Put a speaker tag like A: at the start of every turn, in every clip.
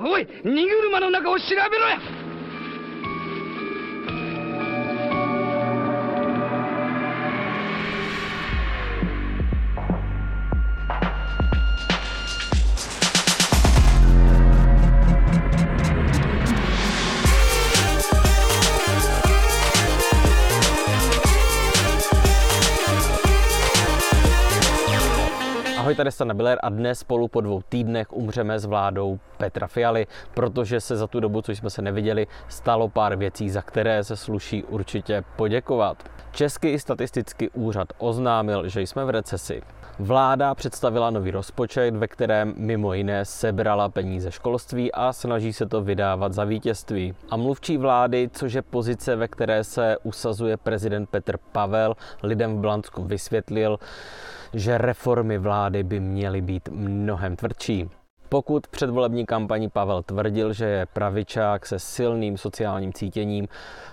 A: おい荷車の中を調べろや。
B: Ahoj, tady Stana Biller a dnes spolu po dvou týdnech umřeme s vládou Petra Fialy, protože se za tu dobu, co jsme se neviděli, stalo pár věcí, za které se sluší určitě poděkovat. Český statistický úřad oznámil, že jsme v recesi. Vláda představila nový rozpočet, ve kterém mimo jiné sebrala peníze školství a snaží se to vydávat za vítězství. A mluvčí vlády, což je pozice, ve které se usazuje prezident Petr Pavel, lidem v Blansku vysvětlil, že reformy vlády by měly být mnohem tvrdší. Pokud předvolební kampaní Pavel tvrdil, že je pravičák se silným sociálním cítěním,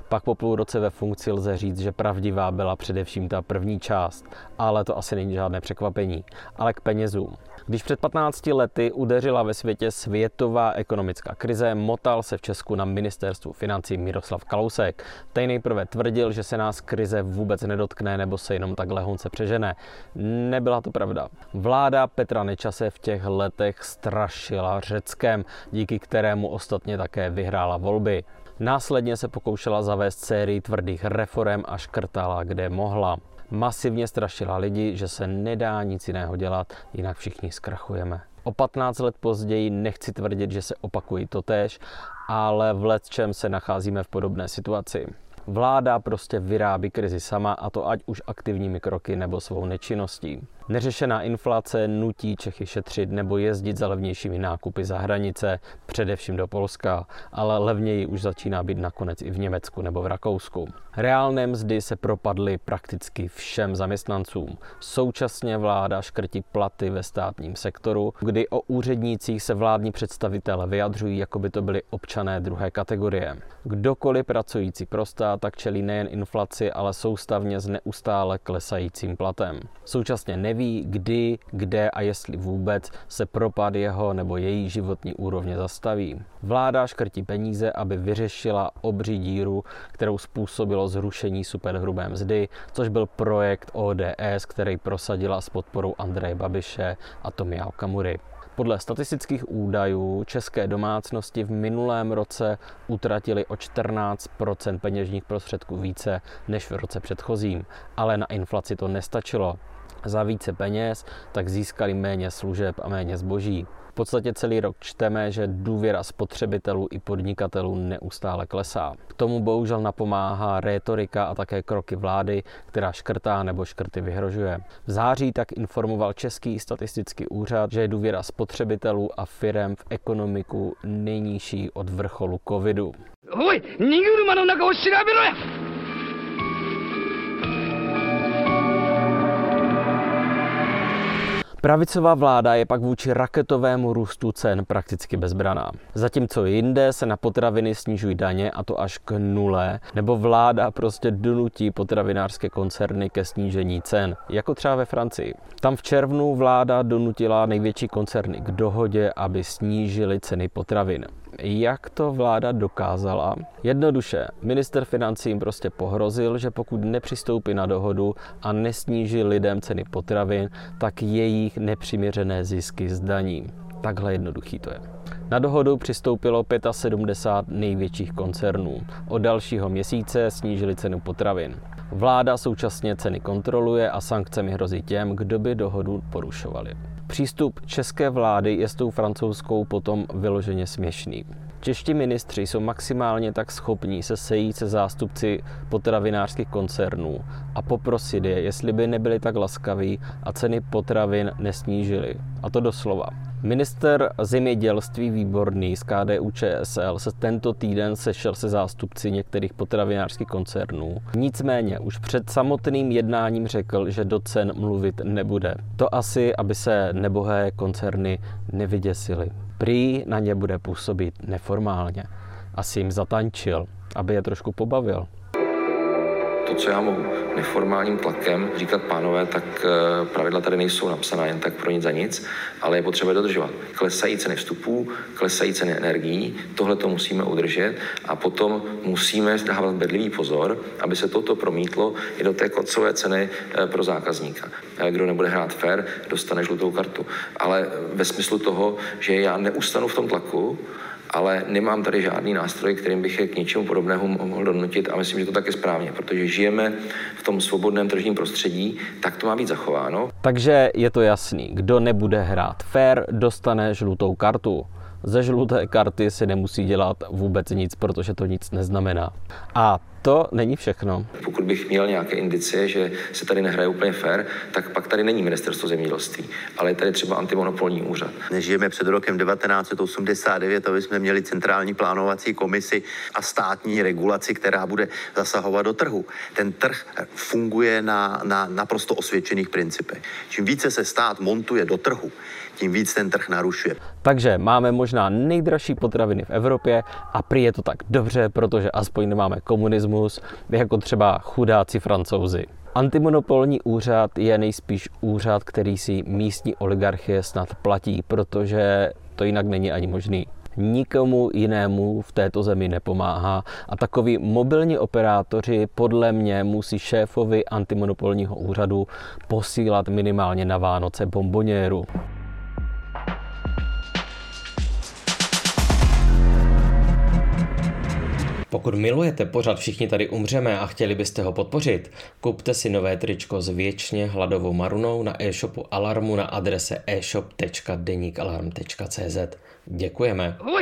B: pak po půl roce ve funkci lze říct, že pravdivá byla především ta první část. Ale to asi není žádné překvapení. Ale k penězům. Když před 15 lety udeřila ve světě světová ekonomická krize, motal se v Česku na ministerstvu financí Miroslav Kalousek. Ten nejprve tvrdil, že se nás krize vůbec nedotkne nebo se jenom tak lehonce přežene. Nebyla to pravda. Vláda Petra Nečase v těch letech strašila Řeckem, díky kterému ostatně také vyhrála volby. Následně se pokoušela zavést sérii tvrdých reform a škrtala, kde mohla masivně strašila lidi, že se nedá nic jiného dělat, jinak všichni zkrachujeme. O 15 let později nechci tvrdit, že se opakují totéž, ale v let čem se nacházíme v podobné situaci. Vláda prostě vyrábí krizi sama a to ať už aktivními kroky nebo svou nečinností. Neřešená inflace nutí Čechy šetřit nebo jezdit za levnějšími nákupy za hranice, především do Polska, ale levněji už začíná být nakonec i v Německu nebo v Rakousku. Reálné mzdy se propadly prakticky všem zaměstnancům. Současně vláda škrtí platy ve státním sektoru, kdy o úřednících se vládní představitele vyjadřují, jako by to byly občané druhé kategorie. Kdokoliv pracující pro stát tak čelí nejen inflaci, ale soustavně s neustále klesajícím platem. Současně kdy, kde a jestli vůbec se propad jeho nebo její životní úrovně zastaví. Vláda škrtí peníze, aby vyřešila obří díru, kterou způsobilo zrušení superhrubé mzdy, což byl projekt ODS, který prosadila s podporou Andreje Babiše a Tomia Okamury. Podle statistických údajů české domácnosti v minulém roce utratili o 14% peněžních prostředků více než v roce předchozím, ale na inflaci to nestačilo Za více peněz tak získali méně služeb a méně zboží. V podstatě celý rok čteme, že důvěra spotřebitelů i podnikatelů neustále klesá. K tomu bohužel napomáhá rétorika a také kroky vlády, která škrtá nebo škrty vyhrožuje. V září tak informoval Český statistický úřad, že je důvěra spotřebitelů a firem v ekonomiku nejnižší od vrcholu covidu.
A: おい荷車の中を調べろや
B: Pravicová vláda je pak vůči raketovému růstu cen prakticky bezbraná. Zatímco jinde se na potraviny snižují daně a to až k nule, nebo vláda prostě donutí potravinářské koncerny ke snížení cen, jako třeba ve Francii. Tam v červnu vláda donutila největší koncerny k dohodě, aby snížili ceny potravin. Jak to vláda dokázala? Jednoduše, minister financí jim prostě pohrozil, že pokud nepřistoupí na dohodu a nesníží lidem ceny potravin, tak jejich nepřiměřené zisky zdaní. Takhle jednoduchý to je. Na dohodu přistoupilo 75 největších koncernů. Od dalšího měsíce snížili cenu potravin. Vláda současně ceny kontroluje a sankcemi hrozí těm, kdo by dohodu porušovali. Přístup české vlády je s tou francouzskou potom vyloženě směšný. Čeští ministři jsou maximálně tak schopní se sejít se zástupci potravinářských koncernů a poprosit je, jestli by nebyli tak laskaví a ceny potravin nesnížili. A to doslova. Minister zemědělství Výborný z KDU ČSL se tento týden sešel se zástupci některých potravinářských koncernů. Nicméně už před samotným jednáním řekl, že do cen mluvit nebude. To asi, aby se nebohé koncerny nevyděsily. Prý na ně bude působit neformálně. Asi jim zatančil, aby je trošku pobavil.
C: To, co já mohu neformálním tlakem říkat, pánové, tak eh, pravidla tady nejsou napsaná jen tak pro nic za nic, ale je potřeba dodržovat. Klesají ceny vstupů, klesají ceny energií, tohle to musíme udržet a potom musíme dávat bedlivý pozor, aby se toto promítlo i do té koncové ceny eh, pro zákazníka. Eh, kdo nebude hrát fair, dostane žlutou kartu. Ale ve smyslu toho, že já neustanu v tom tlaku, ale nemám tady žádný nástroj, kterým bych je k něčemu podobnému mohl donutit a myslím, že to tak je správně, protože žijeme v tom svobodném tržním prostředí, tak to má být zachováno.
B: Takže je to jasný, kdo nebude hrát fair, dostane žlutou kartu. Ze žluté karty se nemusí dělat vůbec nic, protože to nic neznamená. A to není všechno.
C: Pokud bych měl nějaké indicie, že se tady nehraje úplně fair, tak pak tady není ministerstvo zemědělství, ale je tady třeba antimonopolní úřad.
D: Nežijeme před rokem 1989, aby jsme měli centrální plánovací komisi a státní regulaci, která bude zasahovat do trhu. Ten trh funguje na, na naprosto osvědčených principech. Čím více se stát montuje do trhu, tím víc ten trh narušuje.
B: Takže máme možná nejdražší potraviny v Evropě a prý je to tak dobře, protože aspoň nemáme komunismus, jako třeba chudáci francouzi. Antimonopolní úřad je nejspíš úřad, který si místní oligarchie snad platí, protože to jinak není ani možný nikomu jinému v této zemi nepomáhá a takový mobilní operátoři podle mě musí šéfovi antimonopolního úřadu posílat minimálně na Vánoce bomboněru. Pokud milujete pořad Všichni tady umřeme a chtěli byste ho podpořit, kupte si nové tričko s věčně hladovou marunou na e-shopu Alarmu na adrese e-shop.denikalarm.cz. Děkujeme.
A: お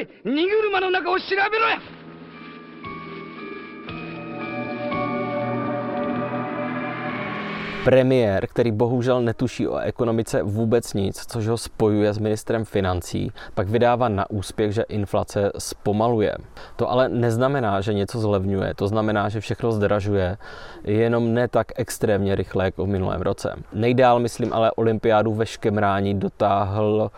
B: Premiér, který bohužel netuší o ekonomice vůbec nic, což ho spojuje s ministrem financí, pak vydává na úspěch, že inflace zpomaluje. To ale neznamená, že něco zlevňuje, to znamená, že všechno zdražuje, jenom ne tak extrémně rychle jako v minulém roce. Nejdál, myslím, ale olympiádu ve škemrání dotáhl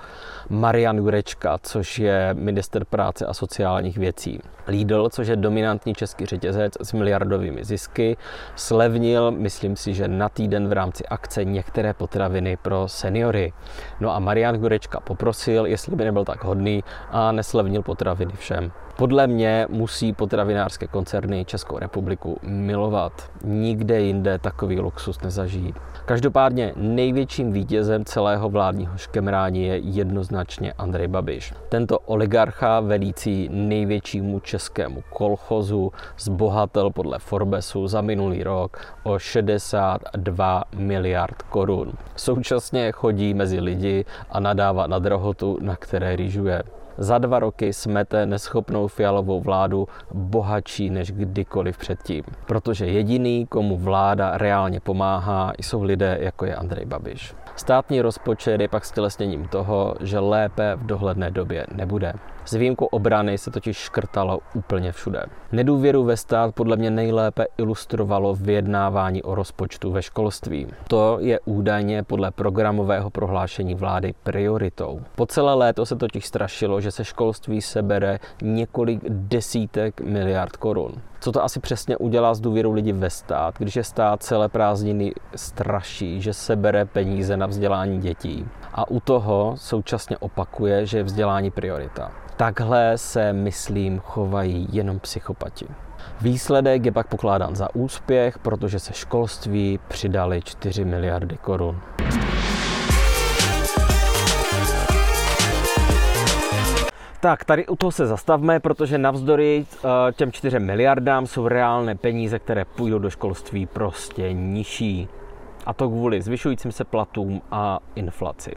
B: Marian Jurečka, což je minister práce a sociálních věcí. Lidl, což je dominantní český řetězec s miliardovými zisky, slevnil, myslím si, že na týden v rámci akce některé potraviny pro seniory. No a Marian Jurečka poprosil, jestli by nebyl tak hodný a neslevnil potraviny všem. Podle mě musí potravinářské koncerny Českou republiku milovat. Nikde jinde takový luxus nezažijí. Každopádně největším vítězem celého vládního škemrání je jednoznačně Andrej Babiš. Tento oligarcha velící největšímu českému kolchozu zbohatel podle Forbesu za minulý rok o 62 miliard korun. Současně chodí mezi lidi a nadává na drahotu, na které rýžuje za dva roky smete neschopnou fialovou vládu bohatší než kdykoliv předtím. Protože jediný, komu vláda reálně pomáhá, jsou lidé, jako je Andrej Babiš. Státní rozpočet je pak stělesněním toho, že lépe v dohledné době nebude. S výjimkou obrany se totiž škrtalo úplně všude. Nedůvěru ve stát podle mě nejlépe ilustrovalo vyjednávání o rozpočtu ve školství. To je údajně podle programového prohlášení vlády prioritou. Po celé léto se totiž strašilo, že se školství sebere několik desítek miliard korun. Co to asi přesně udělá s důvěrou lidí ve stát, když je stát celé prázdniny straší, že sebere peníze na vzdělání dětí a u toho současně opakuje, že je vzdělání priorita. Takhle se, myslím, chovají jenom psychopati. Výsledek je pak pokládán za úspěch, protože se školství přidali 4 miliardy korun. Tak, tady u toho se zastavme, protože navzdory uh, těm 4 miliardám jsou reálné peníze, které půjdou do školství prostě nižší. A to kvůli zvyšujícím se platům a inflaci.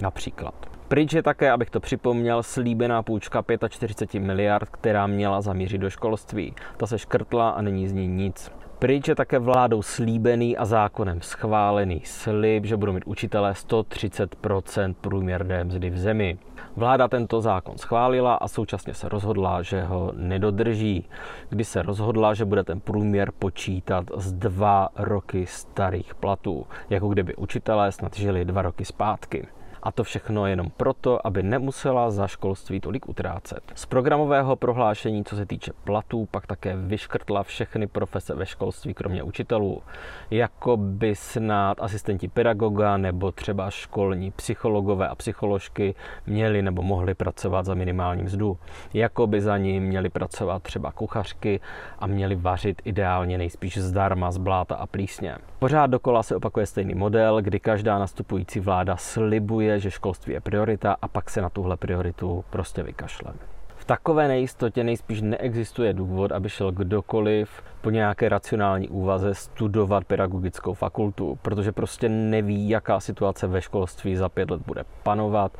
B: Například. Pryč je také, abych to připomněl, slíbená půjčka 45 miliard, která měla zamířit do školství. Ta se škrtla a není z ní nic. Pryč je také vládou slíbený a zákonem schválený slib, že budou mít učitelé 130% průměrné mzdy v zemi. Vláda tento zákon schválila a současně se rozhodla, že ho nedodrží, kdy se rozhodla, že bude ten průměr počítat z dva roky starých platů, jako kdyby učitelé snad žili dva roky zpátky. A to všechno jenom proto, aby nemusela za školství tolik utrácet. Z programového prohlášení, co se týče platů, pak také vyškrtla všechny profese ve školství, kromě učitelů, jako by snad asistenti pedagoga nebo třeba školní psychologové a psycholožky měli nebo mohli pracovat za minimální mzdu. Jako by za ním měli pracovat třeba kuchařky a měli vařit ideálně nejspíš zdarma z bláta a plísně. Pořád dokola se opakuje stejný model, kdy každá nastupující vláda slibuje, že školství je priorita a pak se na tuhle prioritu prostě vykašle. V takové nejistotě nejspíš neexistuje důvod, aby šel kdokoliv po nějaké racionální úvaze studovat pedagogickou fakultu, protože prostě neví, jaká situace ve školství za pět let bude panovat,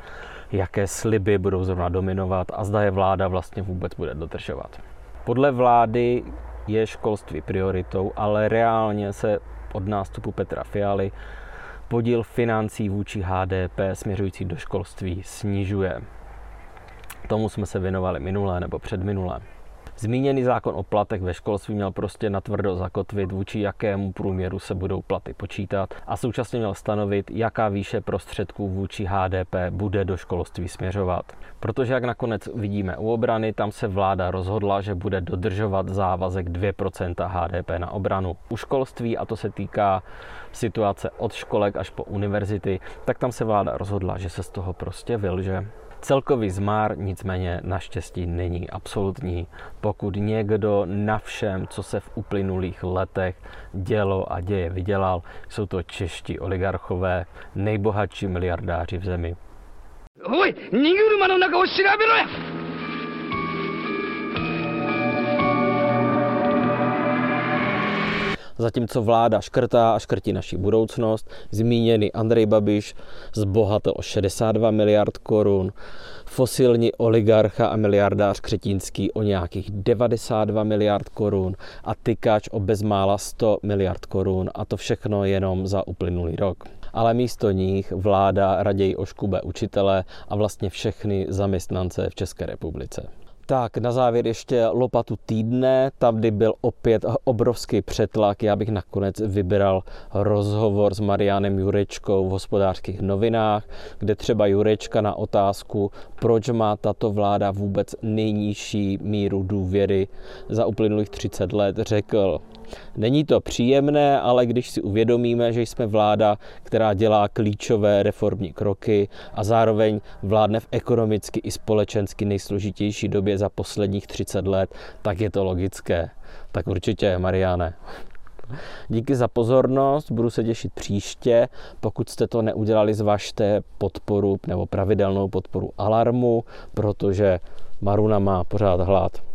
B: jaké sliby budou zrovna dominovat a zda je vláda vlastně vůbec bude dodržovat. Podle vlády je školství prioritou, ale reálně se od nástupu Petra Fialy podíl financí vůči HDP směřující do školství snižuje. Tomu jsme se věnovali minulé nebo předminulé. Zmíněný zákon o platech ve školství měl prostě natvrdo zakotvit, vůči jakému průměru se budou platy počítat a současně měl stanovit, jaká výše prostředků vůči HDP bude do školství směřovat. Protože jak nakonec vidíme u obrany, tam se vláda rozhodla, že bude dodržovat závazek 2% HDP na obranu. U školství, a to se týká situace od školek až po univerzity, tak tam se vláda rozhodla, že se z toho prostě vylže. Celkový zmár nicméně naštěstí není absolutní. Pokud někdo na všem, co se v uplynulých letech dělo a děje, vydělal, jsou to čeští oligarchové, nejbohatší miliardáři v zemi.
A: おい荷車の中を調べろや
B: Zatímco vláda škrtá a škrtí naši budoucnost, zmíněný Andrej Babiš zbohatil o 62 miliard korun, fosilní oligarcha a miliardář Křetínský o nějakých 92 miliard korun a tykač o bezmála 100 miliard korun a to všechno jenom za uplynulý rok. Ale místo nich vláda raději oškube učitele a vlastně všechny zaměstnance v České republice. Tak, na závěr ještě lopatu týdne, tam kdy byl opět obrovský přetlak. Já bych nakonec vybral rozhovor s Marianem Jurečkou v hospodářských novinách, kde třeba Jurečka na otázku, proč má tato vláda vůbec nejnižší míru důvěry za uplynulých 30 let, řekl, Není to příjemné, ale když si uvědomíme, že jsme vláda, která dělá klíčové reformní kroky a zároveň vládne v ekonomicky i společensky nejsložitější době za posledních 30 let, tak je to logické. Tak určitě, Mariane. Díky za pozornost, budu se těšit příště. Pokud jste to neudělali, zvažte podporu nebo pravidelnou podporu alarmu, protože Maruna má pořád hlad.